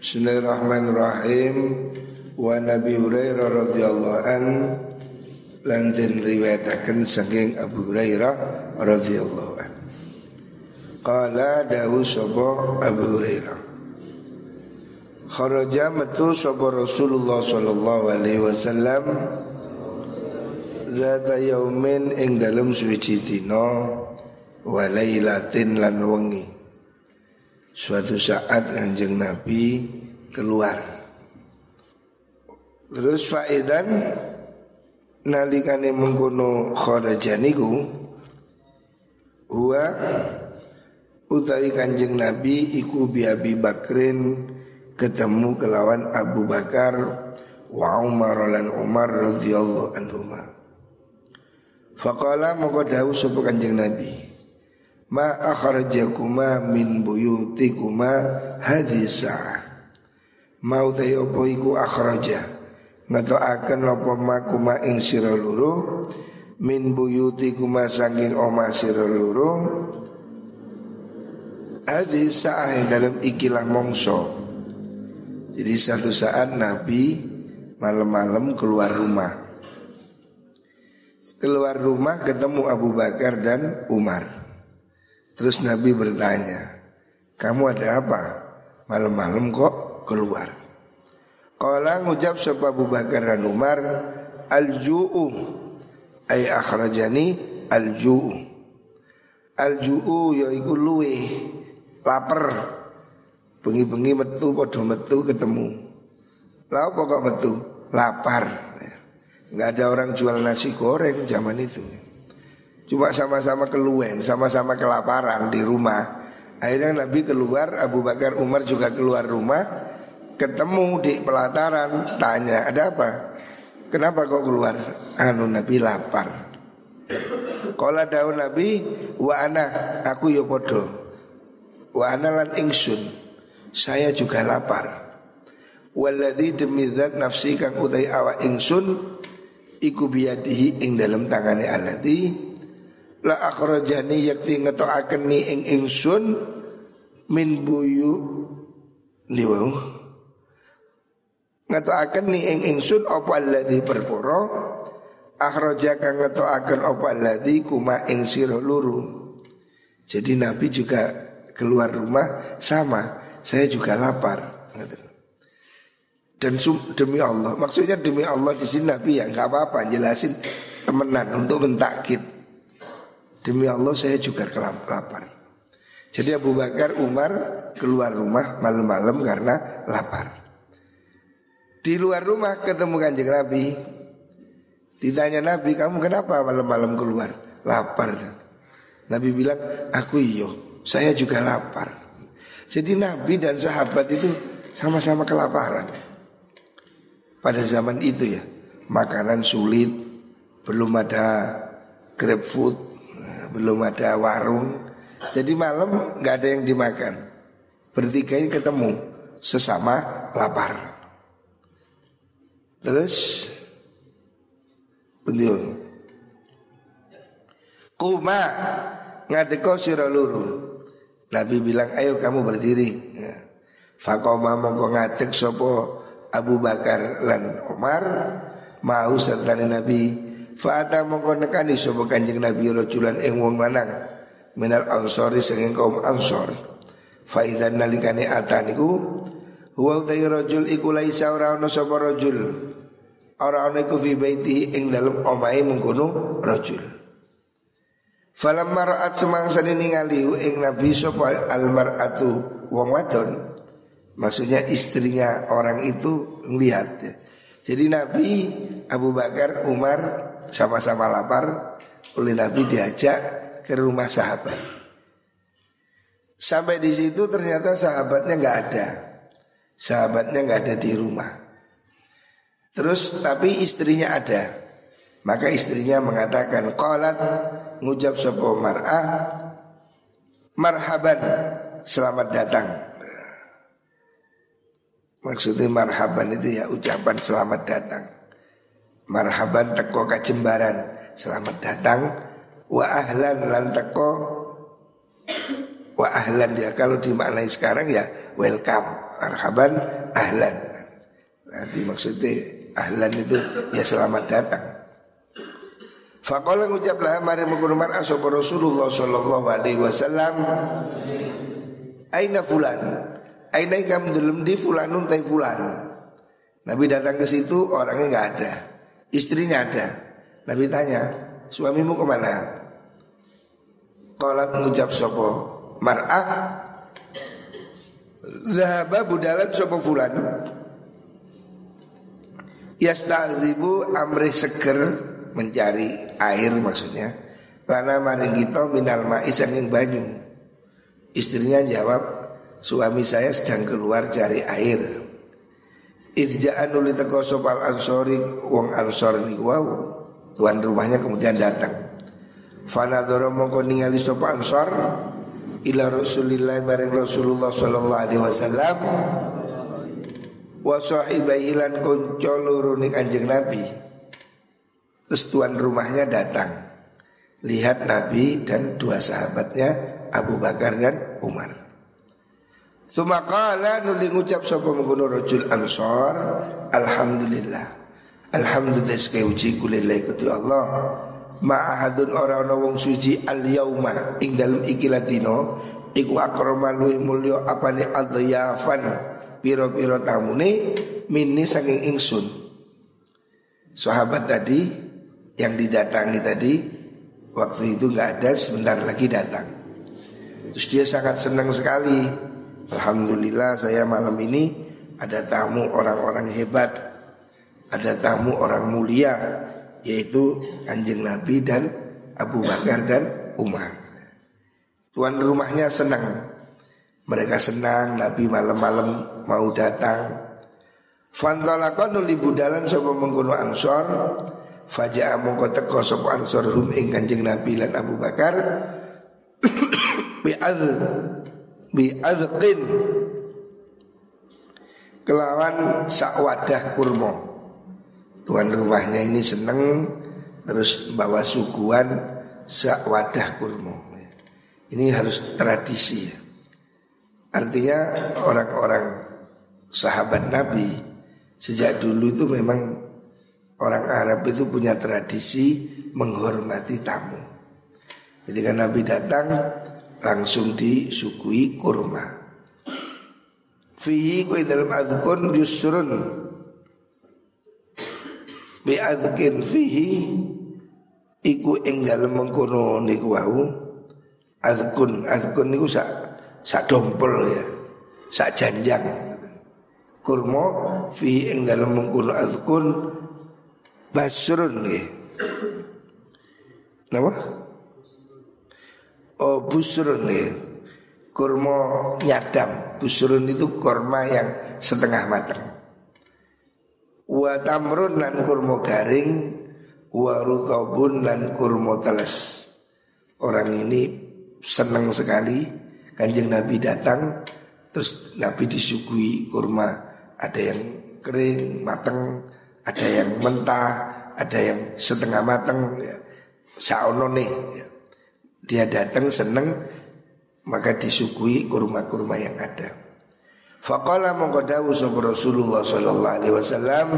Bismillahirrahmanirrahim Wa Nabi Hurairah radhiyallahu an lan den riwayataken saking Abu Hurairah radhiyallahu an. Qala dawu sapa Abu Hurairah. Kharaja metu sapa Rasulullah sallallahu alaihi wasallam Zata yaumin ing dalem suci dina wa lailatin lan wengi. Suatu saat Kanjeng Nabi keluar. Terus faidan nalikane mengkono kharaja niku huwa utawi Kanjeng Nabi iku bi Abi Bakrin ketemu kelawan Abu Bakar wa Umar lan Umar radhiyallahu anhuma. Faqala moko dawuh sapa Kanjeng Nabi Ma akhrajakuma min buyutikuma hadhihi sa'ah Mau tayo apa iku akhraja ngetoaken apa makuma ing sira loro min buyuti kuma saking oma sira loro saah yang dalam ikilah mongso jadi satu saat Nabi malam-malam keluar rumah. Keluar rumah ketemu Abu Bakar dan Umar terus Nabi bertanya kamu ada apa malam-malam kok keluar Kala ngucap sapa Abu Bakar dan Umar al-ju'u ay akhrajani al-ju'u. Al-ju'u yaiku luwe lapar. Bengi-bengi metu padha metu ketemu. Lah apa kok metu? Lapar. Enggak ada orang jual nasi goreng zaman itu. Cuma sama-sama keluwen, sama-sama kelaparan di rumah. Akhirnya Nabi keluar, Abu Bakar Umar juga keluar rumah ketemu di pelataran tanya ada apa? Kenapa kok keluar? Anu nabi lapar. Kala daun nabi wa ana aku yo podo wa ana lan ingsun saya juga lapar. Waladhi demi zat nafsi kang utai awa ingsun Iku biyadihi ing dalam tangane alladhi La akhrajani yakti ngetoaken ni ing ingsun Min buyu Liwau ngetoaken ni ing ingsun apa alladzi perporo akhraja kang ngetoaken apa alladzi kuma ing sira luru. Jadi nabi juga keluar rumah sama saya juga lapar dan demi Allah maksudnya demi Allah di sini nabi ya nggak apa-apa jelasin temenan untuk mentakit demi Allah saya juga kelapar jadi Abu Bakar Umar keluar rumah malam-malam karena lapar. Di luar rumah ketemu kanjeng Nabi. Ditanya Nabi kamu kenapa malam-malam keluar? Lapar. Nabi bilang aku iyo Saya juga lapar. Jadi Nabi dan sahabat itu Sama-sama kelaparan. Pada zaman itu ya Makanan sulit Belum ada grab food Belum ada warung. Jadi malam nggak ada yang dimakan. Bertiga ini ketemu Sesama lapar. Terus Undiun Kuma Ngatiko sira luru. Nabi bilang ayo kamu berdiri. Ya. Fakoma mongko ngatik sopo Abu Bakar lan Umar Mau serta Nabi Fa'ata mongko nekani sopo kanjeng Nabi Rajulan ing wong manang Minal ansori senging kaum ansor Faidan nalikani ataniku Wa utai rajul iku laisa ora ono sapa rajul. Ora ono iku fi baiti ing dalem omahe mengkono rajul. Falam maraat semangsa ningali ing Nabi sapa al mar'atu wong wadon. Maksudnya istrinya orang itu melihat. Jadi Nabi Abu Bakar Umar sama-sama lapar oleh Nabi diajak ke rumah sahabat. Sampai di situ ternyata sahabatnya nggak ada sahabatnya nggak ada di rumah. Terus tapi istrinya ada. Maka istrinya mengatakan qalat ngucap sapa mar'ah marhaban selamat datang. Maksudnya marhaban itu ya ucapan selamat datang. Marhaban teko kajembaran selamat datang wa ahlan lan teko wa ahlan dia kalau dimaknai sekarang ya welcome marhaban ahlan. Nanti maksudnya ahlan itu ya selamat datang. Fakola ngucaplah mari mengkurumar asop Rasulullah Sallallahu Alaihi Wasallam. Aina fulan, aina kamu dalam di fulanun tay fulan. Nabi datang ke situ orangnya nggak ada, istrinya ada. Nabi tanya, suamimu ke mana? Kalau mengucap sopo mar'ah. Zahaba budalan sopo fulan. Yasta'zibu amrih seger Mencari air maksudnya. Karena maring kita minal ma'is yang banyu. Istrinya jawab Suami saya sedang keluar cari air Idja'an uli teko sopal ansori Wong ansor ni wow Tuan rumahnya kemudian datang Fanadoro mongko ningali sapa ansar ila Rasulillah bareng Rasulullah sallallahu alaihi wasallam wa sahibai lan kanca loro ning Kanjeng Nabi. Terus tuan rumahnya datang. Lihat Nabi dan dua sahabatnya Abu Bakar dan Umar. Sumakala nuli ngucap sapa mengkono rajul ansor alhamdulillah. Alhamdulillah sekali uji kulillah Allah. Ma'ahadun ora ana wong suci al yauma ing dalem iki latino iku akrama luwih mulya apane adhyafan pira-pira tamune mini saking ingsun. Sahabat tadi yang didatangi tadi waktu itu nggak ada sebentar lagi datang. Terus dia sangat senang sekali alhamdulillah saya malam ini ada tamu orang-orang hebat ada tamu orang mulia yaitu Kanjeng Nabi dan Abu Bakar dan Umar. Tuan rumahnya senang. Mereka senang Nabi malam-malam mau datang. Fantalakon nuli budalan sapa mengkono ansor Faja'a mongko teko sapa ansor hum ing Kanjeng Nabi lan Abu Bakar bi'adh bi'adqin kelawan sakwadah kurma tuan rumahnya ini seneng terus bawa suguhan sak wadah kurma. Ini harus tradisi ya. Artinya orang-orang sahabat Nabi sejak dulu itu memang orang Arab itu punya tradisi menghormati tamu. Ketika Nabi datang langsung disukui kurma. Fihi kue dalam adkun yusrun. Bi adzkin fihi iku ing dalem mengkono niku wau adzkun adzkun niku sak sak dompel ya sak janjang. Kurma fihi ing dalem mengkono adzkun basrun napa oh busrun nggih kurma nyadam busrun itu kurma yang setengah matang wa tamrun lan kurma garing wa rutabun lan kurma teles. Orang ini senang sekali Kanjeng Nabi datang terus Nabi disuguhi kurma ada yang kering mateng ada yang mentah ada yang setengah mateng ya. saono nih ya. Dia datang seneng maka disuguhi kurma-kurma yang ada. Faqala mongko dawuh sapa Rasulullah sallallahu alaihi wasallam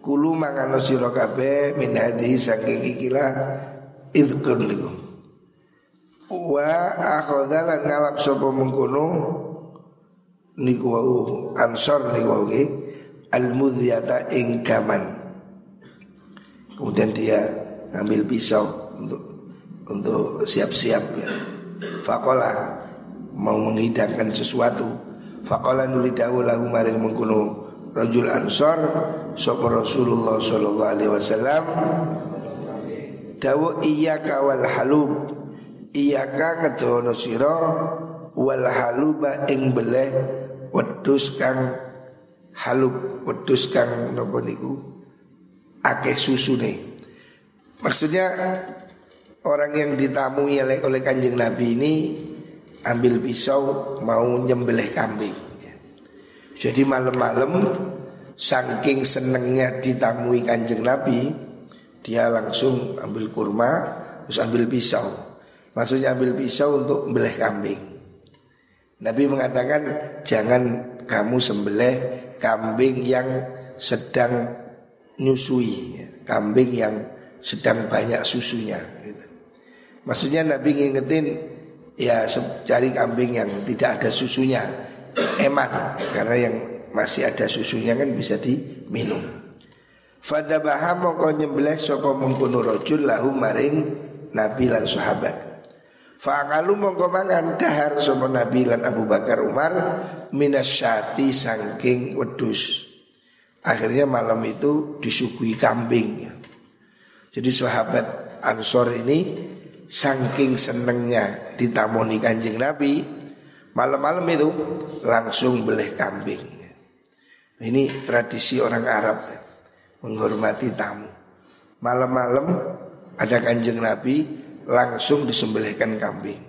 Kulu mangano sira kabeh min hadhihi saking ikilah idkun niku. Wa akhadha ngalap sapa mengkono niku wau ansor niku wau al mudhiyata ing. Kemudian dia ngambil pisau untuk untuk siap-siap ya. Fakola mau menghidangkan sesuatu. Faqala nuli dawu lahu maring mengkuno rajul ansor sapa Rasulullah sallallahu alaihi wasallam. Dawu iyyaka wal halub. Iyyaka ngedono sira wal haluba ing beleh wedhus kang halub. Wedhus kang napa niku? Akeh susune. Maksudnya orang yang ditamui oleh, oleh kanjeng Nabi ini ambil pisau mau nyembelih kambing. Jadi malam-malam saking senengnya ditamui kanjeng Nabi, dia langsung ambil kurma, terus ambil pisau. Maksudnya ambil pisau untuk membelih kambing. Nabi mengatakan jangan kamu sembelih kambing yang sedang nyusui, ya. kambing yang sedang banyak susunya. Gitu. Maksudnya Nabi ngingetin ya cari kambing yang tidak ada susunya, eman karena yang masih ada susunya kan bisa diminum. Fadabaha mongko nyembelih sapa mengkono rajul lahu maring Nabi lan sahabat. Fa'akalu mongko mangan dahar sapa Nabi lan Abu Bakar Umar minasyati sangking wedus. Akhirnya malam itu disuguhi kambing. Jadi sahabat Ansor ini sangking senengnya ditamoni kanjeng Nabi malam-malam itu langsung beleh kambing. Ini tradisi orang Arab menghormati tamu. Malam-malam ada kanjeng Nabi langsung disembelihkan kambing.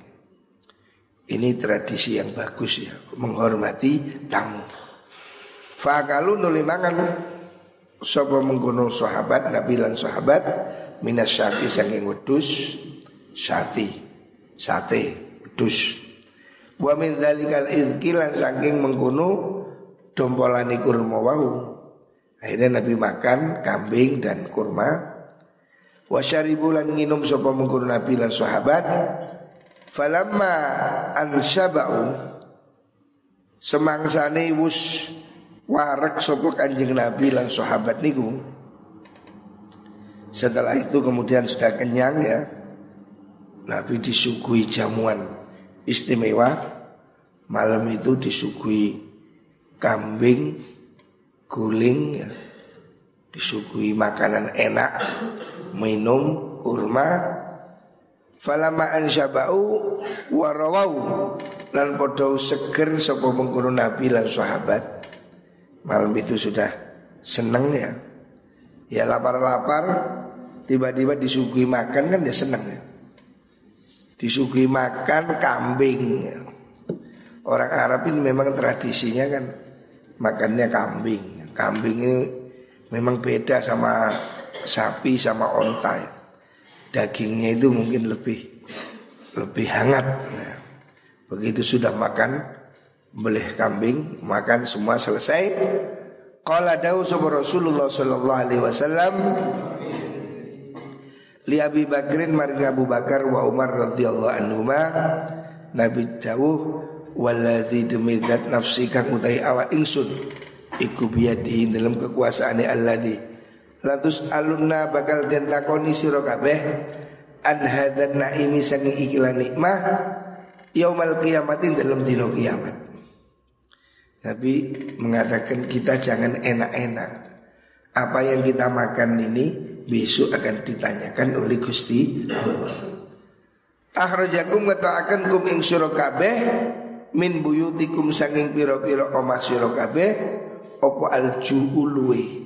Ini tradisi yang bagus ya, menghormati tamu. Fakalu nulimangan sapa menggunung sahabat Nabi lan sahabat minas syati saking wedus syati sate wedus wa min dzalikal idkilan saking mengkono dompolani kurma wau akhirnya Nabi makan kambing dan kurma Wasyaribu lan nginum sapa mengkono Nabi lan sahabat. Falamma ansyaba'u semangsane wus warak sapa Kanjeng Nabi lan sahabat niku. Setelah itu kemudian sudah kenyang ya. Nabi disuguhi jamuan istimewa. Malam itu disuguhi kambing, guling ya. Disuguhi makanan enak minum kurma falama ansyabau warawau lan podo seger sapa mengkono nabi lan sahabat malam itu sudah seneng ya ya lapar-lapar tiba-tiba disuguhi makan kan dia seneng ya disuguhi makan kambing orang Arab ini memang tradisinya kan makannya kambing kambing ini memang beda sama sapi sama onta ya. Dagingnya itu mungkin lebih lebih hangat. Nah, begitu sudah makan belih kambing, makan semua selesai. Qala dawu Rasulullah sallallahu alaihi wasallam li Abi Bakrin maring Abu Bakar wa Umar radhiyallahu anhuma Nabi dawuh waladzi demi zat nafsi kang utai awak ingsun iku biadihi dalam kekuasaane alladzi Latus alunna bakal den takoni sira kabeh an hadzal naimi sangi ikilah nikmah yaumal kiamatin dalam dino kiamat. Nabi mengatakan kita jangan enak-enak. Apa yang kita makan ini besok akan ditanyakan oleh Gusti Allah. Akhrajakum ngetakaken kum ing kabeh min buyutikum sanging pira-pira omah sira kabeh apa aljuuluwe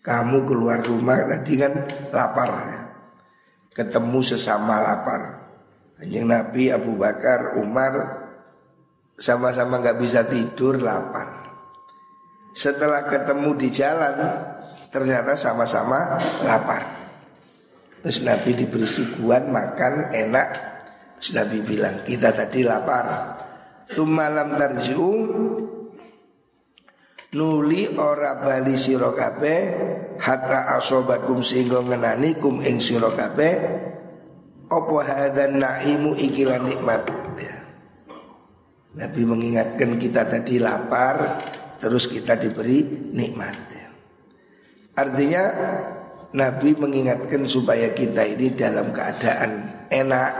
kamu keluar rumah tadi kan lapar ya. Ketemu sesama lapar Hanya Nabi Abu Bakar Umar Sama-sama nggak bisa tidur lapar Setelah ketemu di jalan Ternyata sama-sama lapar. Terus Nabi diberi suguhan makan enak. Terus Nabi bilang kita tadi lapar. Tumalam tarji'u. Nuli ora bali sira kabeh hatta asobakum sehingga ngenani kum ing sira kabeh apa hadzal naimu ikilah nikmat? Ya. Nabi mengingatkan kita tadi lapar terus kita diberi nikmat. Artinya Nabi mengingatkan supaya kita ini dalam keadaan enak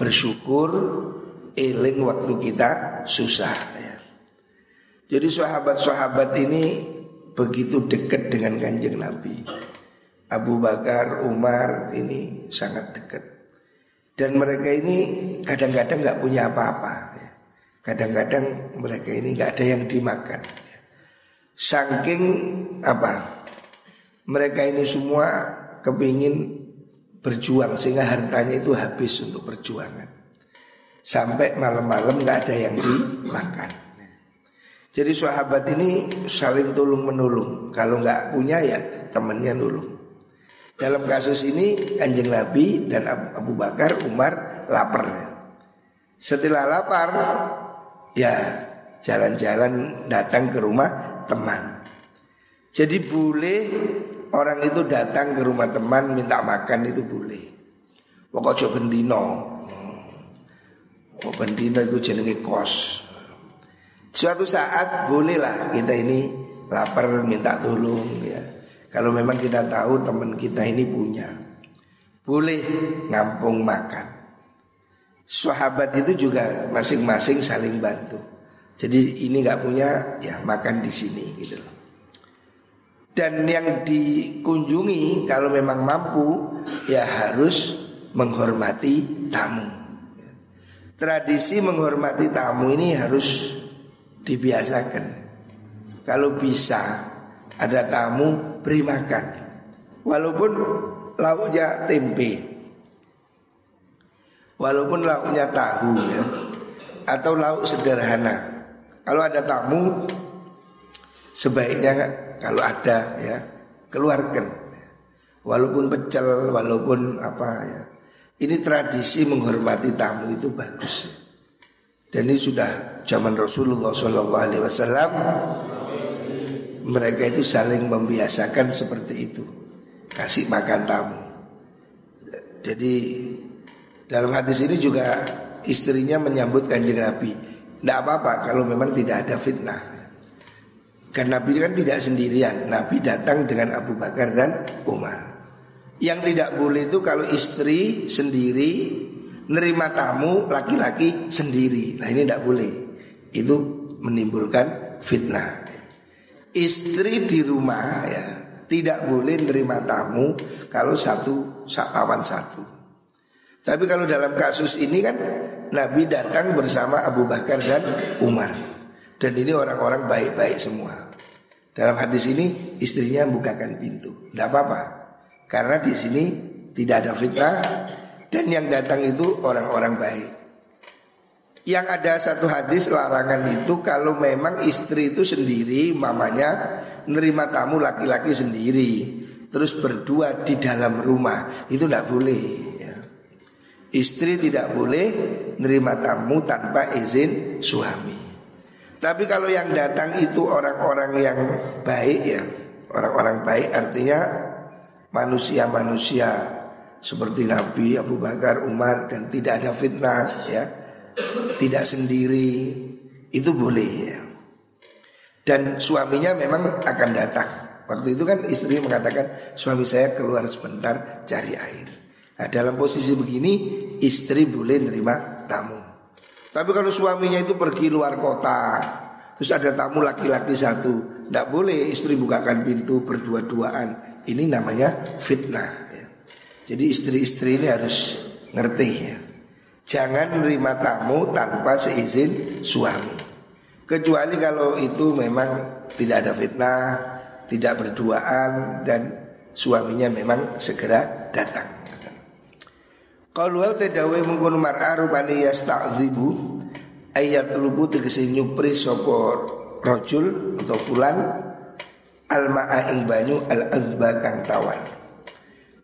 bersyukur eling waktu kita susah jadi sahabat-sahabat ini begitu dekat dengan kanjeng Nabi. Abu Bakar, Umar ini sangat dekat. Dan mereka ini kadang-kadang nggak punya apa-apa. Ya. Kadang-kadang mereka ini nggak ada yang dimakan. Ya. Saking apa? Mereka ini semua kepingin berjuang sehingga hartanya itu habis untuk perjuangan. Sampai malam-malam nggak ada yang dimakan. Jadi sahabat ini saling tolong menolong. Kalau nggak punya ya temannya nulung. Dalam kasus ini kanjeng Nabi dan Abu Bakar, Umar lapar. Setelah lapar, ya jalan-jalan datang ke rumah teman. Jadi boleh orang itu datang ke rumah teman minta makan itu boleh. Pokok bendino. Pokok bendino itu jenenge kos. Suatu saat bolehlah kita ini lapar minta tolong ya. Kalau memang kita tahu teman kita ini punya. Boleh ngampung makan. Sahabat itu juga masing-masing saling bantu. Jadi ini nggak punya ya makan di sini gitu loh. Dan yang dikunjungi kalau memang mampu ya harus menghormati tamu. Tradisi menghormati tamu ini harus dibiasakan. Kalau bisa ada tamu beri makan. Walaupun lauknya tempe. Walaupun lauknya tahu ya. Atau lauk sederhana. Kalau ada tamu sebaiknya kalau ada ya keluarkan. Walaupun pecel walaupun apa ya. Ini tradisi menghormati tamu itu bagus. Dan ini sudah zaman Rasulullah Shallallahu Alaihi Wasallam. Mereka itu saling membiasakan seperti itu. Kasih makan tamu. Jadi dalam hadis ini juga istrinya menyambut kanjeng Nabi. Tidak apa-apa kalau memang tidak ada fitnah karena Nabi kan tidak sendirian. Nabi datang dengan Abu Bakar dan Umar. Yang tidak boleh itu kalau istri sendiri Nerima tamu laki-laki sendiri. Nah ini tidak boleh. Itu menimbulkan fitnah. Istri di rumah ya Tidak boleh nerima tamu Kalau satu lawan satu. Tapi kalau dalam kasus ini kan Nabi datang bersama Abu Bakar dan Umar dan ini orang-orang baik-baik semua. Dalam hadis ini istrinya bukakan pintu. Tidak apa-apa. Karena di sini tidak ada fitnah dan yang datang itu orang-orang baik. Yang ada satu hadis larangan itu kalau memang istri itu sendiri mamanya nerima tamu laki-laki sendiri terus berdua di dalam rumah itu tidak boleh ya. Istri tidak boleh nerima tamu tanpa izin suami. Tapi kalau yang datang itu orang-orang yang baik ya. Orang-orang baik artinya manusia-manusia Seperti Nabi Abu Bakar, Umar dan tidak ada fitnah ya. Tidak sendiri. Itu boleh ya. Dan suaminya memang akan datang. Waktu itu kan istri mengatakan Suami saya keluar sebentar cari air. Nah dalam posisi begini istri boleh nerima tamu tapi kalau suaminya itu pergi luar kota Terus ada tamu laki-laki satu Tidak boleh istri bukakan pintu berdua-duaan. Ini namanya fitnah ya. Jadi istri-istri ini harus ngerti ya. Jangan menerima tamu tanpa seizin suami. Kecuali kalau itu memang tidak ada fitnah Tidak berduaan Dan suaminya memang segera datang kalau tedawe mengkono mar'a rupane yasta'dzibu ayat lubu tegese nyupri sapa rajul atau fulan al ma'a ing banyu al azba kang tawar.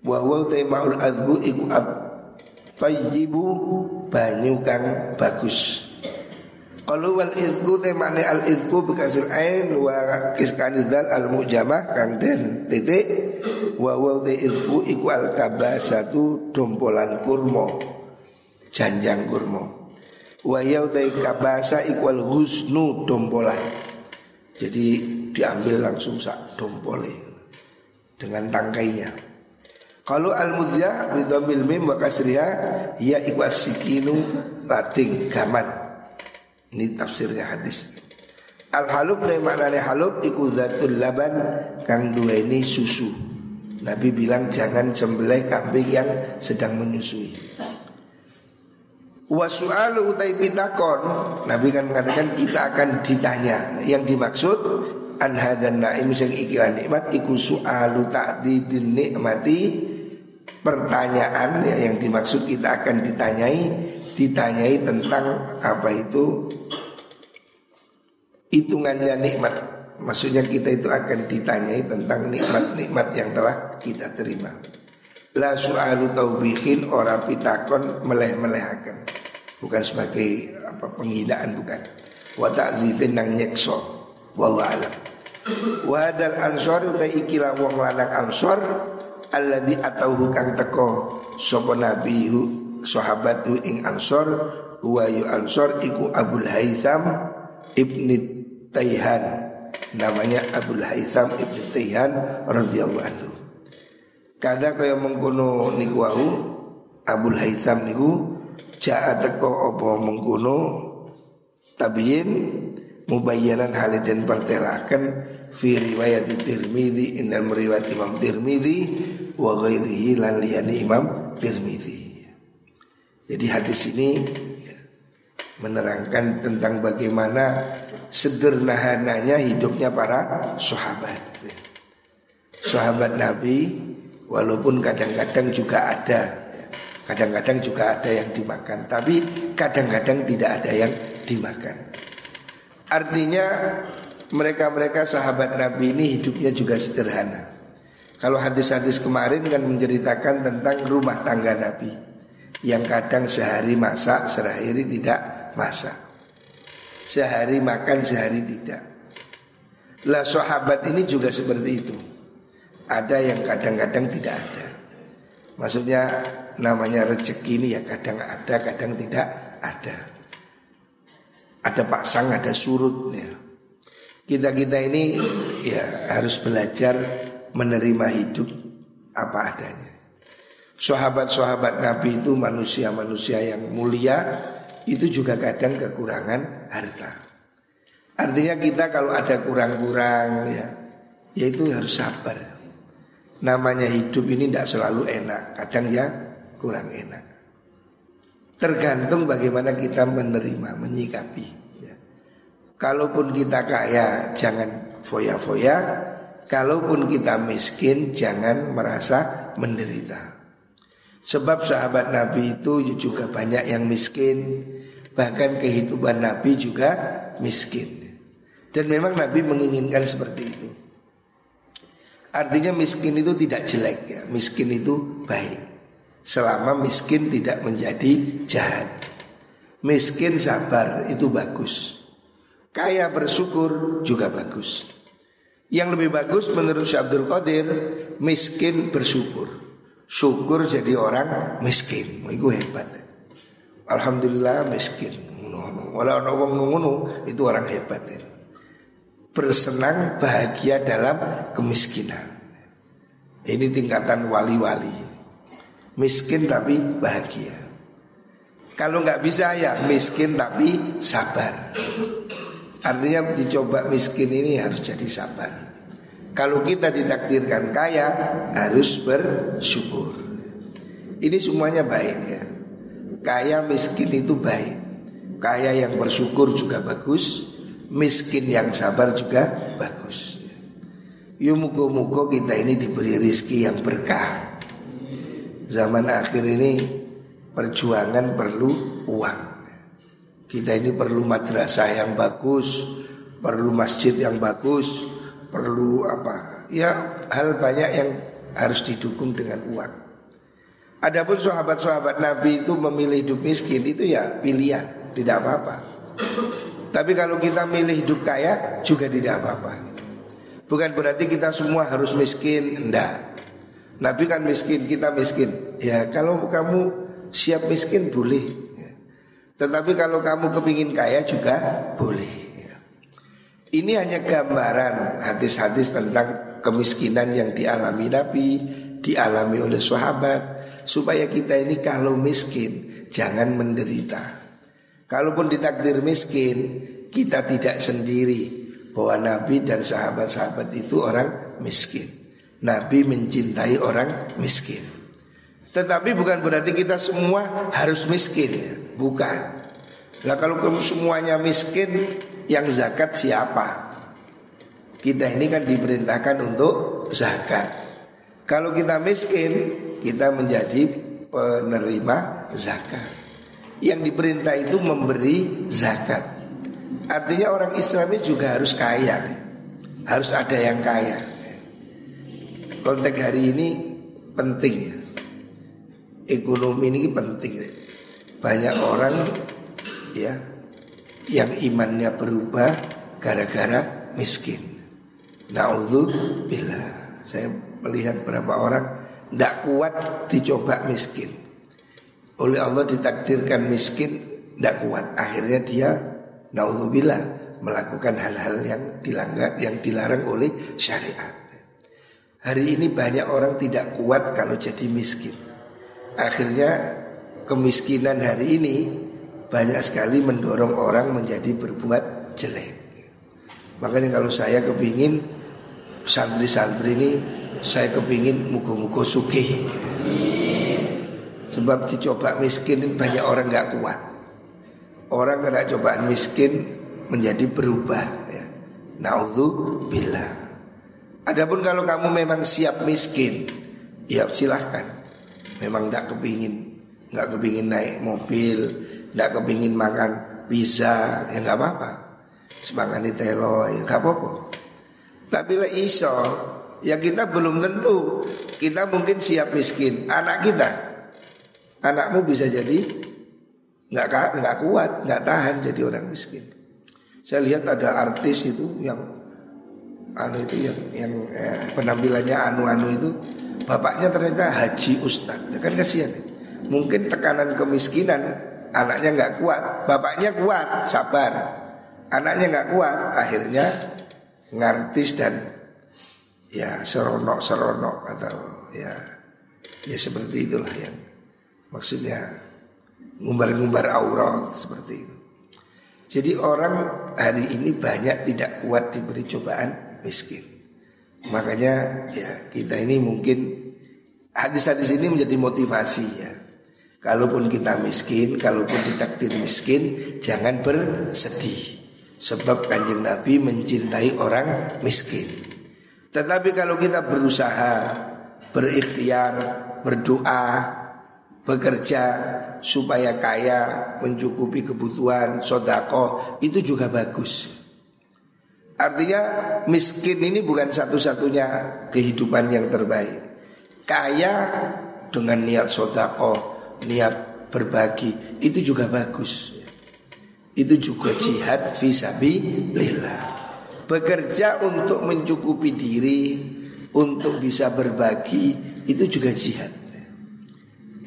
Wa wa maul azbu iku ab tayyibu banyu kang bagus. Kalau wal izku temane al izku bekasil ain wa iskanidal al mujamah kang den titik wa wa ilfu iku al kabasatu dompolan kurma janjang kurma. Wa yau kabasa iku al husnu dompolan. Jadi diambil langsung sak dompole dengan tangkainya. Kalau al mudya bidomil mim wa kasriha ya iku sikinu lating gaman. Ini tafsirnya hadis. Al halub le maknane halub iku zatul laban kang duweni susu Nabi bilang jangan sembelih kambing yang sedang menyusui. Wasu'alu utai pitakon. Nabi kan mengatakan kita akan ditanya. Yang dimaksud Anhadan na'im sing ikilah nikmat Iku su'alu ta'didin nikmati. Pertanyaan ya, yang dimaksud kita akan ditanyai Ditanyai tentang apa itu? Hitungannya nikmat Maksudnya kita itu akan ditanyai tentang nikmat-nikmat yang telah kita terima. La su'alu taubihin ora pitakon meleh-melehakan. Bukan sebagai apa penghinaan bukan. wa ta'dzifin nang nyekso wallahu alam wa hadal ansor uta ikilah wong lanang ansor alladzi atauhu kang teko sapa nabi sahabat ing ansor wa yu ansor iku Abul Haitham ibni Taihan namanya Abul Haitham ibni Taihan radhiyallahu anhu kada kaya mengkono niku wau Abul Haitham niku jaa teko apa mengkono tabiin mubayyanan haliden pertelakan fi riwayat Tirmidzi innal meriwayat Imam Tirmidzi wa ghairihi lan liyani Imam Tirmidzi. Jadi hadis ini ya, menerangkan tentang bagaimana sederhananya hidupnya para sahabat. Sahabat Nabi walaupun kadang-kadang juga ada ya, kadang-kadang juga ada yang dimakan, tapi kadang-kadang tidak ada yang dimakan. Artinya mereka-mereka sahabat Nabi ini hidupnya juga sederhana. Kalau hadis-hadis kemarin kan menceritakan tentang rumah tangga Nabi yang kadang sehari masak, sehari tidak masak. Sehari makan, sehari tidak. Lah sahabat ini juga seperti itu. Ada yang kadang-kadang tidak ada. Maksudnya namanya rezeki ini ya kadang ada, kadang tidak ada ada pasang, ada surutnya. Kita-kita ini ya harus belajar menerima hidup apa adanya. Sahabat-sahabat Nabi itu manusia-manusia yang mulia itu juga kadang kekurangan harta. Artinya kita kalau ada kurang-kurang ya, ya itu harus sabar. Namanya hidup ini tidak selalu enak, kadang ya kurang enak. Tergantung bagaimana kita menerima, menyikapi. Ya. Kalaupun kita kaya, jangan foya-foya. Kalaupun kita miskin, jangan merasa menderita. Sebab sahabat Nabi itu juga banyak yang miskin. Bahkan kehidupan Nabi juga miskin. Dan memang Nabi menginginkan seperti itu. Artinya miskin itu tidak jelek ya. Miskin itu baik selama miskin tidak menjadi jahat. Miskin sabar itu bagus. Kaya bersyukur juga bagus. Yang lebih bagus menurut Syekh Abdul Qadir miskin bersyukur. Syukur jadi orang miskin. Itu hebat. Alhamdulillah miskin. Walau orang ngono itu orang hebat. Bersenang bahagia dalam kemiskinan. Ini tingkatan wali-wali miskin tapi bahagia. Kalau nggak bisa ya miskin tapi sabar. Artinya dicoba miskin ini harus jadi sabar. Kalau kita ditakdirkan kaya harus bersyukur. Ini semuanya baik ya. Kaya miskin itu baik. Kaya yang bersyukur juga bagus. Miskin yang sabar juga bagus. Yuk muko-muko kita ini diberi rizki yang berkah zaman akhir ini perjuangan perlu uang. Kita ini perlu madrasah yang bagus, perlu masjid yang bagus, perlu apa? Ya hal banyak yang harus didukung dengan uang. Adapun sahabat-sahabat Nabi itu memilih hidup miskin itu ya pilihan, tidak apa-apa. Tapi kalau kita milih hidup kaya juga tidak apa-apa. Bukan berarti kita semua harus miskin, enggak. Nabi kan miskin, kita miskin. Ya kalau kamu siap miskin boleh. Ya. Tetapi kalau kamu kepingin kaya juga boleh. Ya. Ini hanya gambaran hadis-hadis tentang kemiskinan yang dialami Nabi, dialami oleh sahabat. Supaya kita ini kalau miskin jangan menderita. Kalaupun ditakdir miskin, kita tidak sendiri bahwa Nabi dan sahabat-sahabat itu orang miskin. Nabi mencintai orang miskin. Tetapi bukan berarti kita semua harus miskin. Bukan. Nah kalau semuanya miskin, yang zakat siapa? Kita ini kan diperintahkan untuk zakat. Kalau kita miskin, kita menjadi penerima zakat. Yang diperintah itu memberi zakat. Artinya orang Islam ini juga harus kaya. Harus ada yang kaya konteks hari ini penting ya. Ekonomi ini penting ya. Banyak orang ya yang imannya berubah gara-gara miskin. Naudzubillah. Saya melihat berapa orang tidak kuat dicoba miskin. Oleh Allah ditakdirkan miskin tidak kuat. Akhirnya dia naudzubillah melakukan hal-hal yang dilanggar yang dilarang oleh syariat. Hari ini banyak orang tidak kuat kalau jadi miskin. Akhirnya kemiskinan hari ini banyak sekali mendorong orang menjadi berbuat jelek. Makanya kalau saya kepingin santri-santri ini saya kepingin mugo-mugo sugih. Sebab dicoba miskin banyak orang nggak kuat. Orang kena cobaan miskin menjadi berubah ya. Naudzubillah. Adapun kalau kamu memang siap miskin, ya silahkan. Memang tidak kepingin, nggak kepingin naik mobil, nggak kepingin makan pizza, ya nggak apa-apa. Semangat telo, ya nggak apa-apa. Tapi lah iso, ya kita belum tentu. Kita mungkin siap miskin. Anak kita, anakmu bisa jadi nggak nggak kuat, nggak tahan jadi orang miskin. Saya lihat ada artis itu yang anu itu yang yang eh, penampilannya anu-anu itu bapaknya ternyata haji ustadz, kan kasihan. Mungkin tekanan kemiskinan anaknya nggak kuat, bapaknya kuat, sabar. Anaknya nggak kuat, akhirnya ngartis dan ya seronok-seronok atau ya ya seperti itulah yang maksudnya ngumbar-ngumbar aurat seperti itu. Jadi orang hari ini banyak tidak kuat diberi cobaan miskin. Makanya ya kita ini mungkin hadis-hadis ini menjadi motivasi ya. Kalaupun kita miskin, kalaupun ditakdir miskin, jangan bersedih. Sebab kanjeng Nabi mencintai orang miskin. Tetapi kalau kita berusaha, berikhtiar, berdoa, bekerja supaya kaya, mencukupi kebutuhan, sodako, itu juga bagus. Artinya miskin ini bukan satu-satunya kehidupan yang terbaik. Kaya dengan niat sodako, niat berbagi itu juga bagus. Itu juga jihad visabilillah. Bekerja untuk mencukupi diri, untuk bisa berbagi itu juga jihad.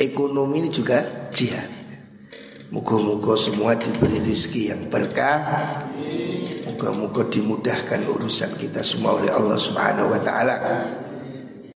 Ekonomi ini juga jihad. Moga-moga semua diberi rezeki yang berkah. Moga-moga dimudahkan urusan kita semua oleh Allah Subhanahu wa taala.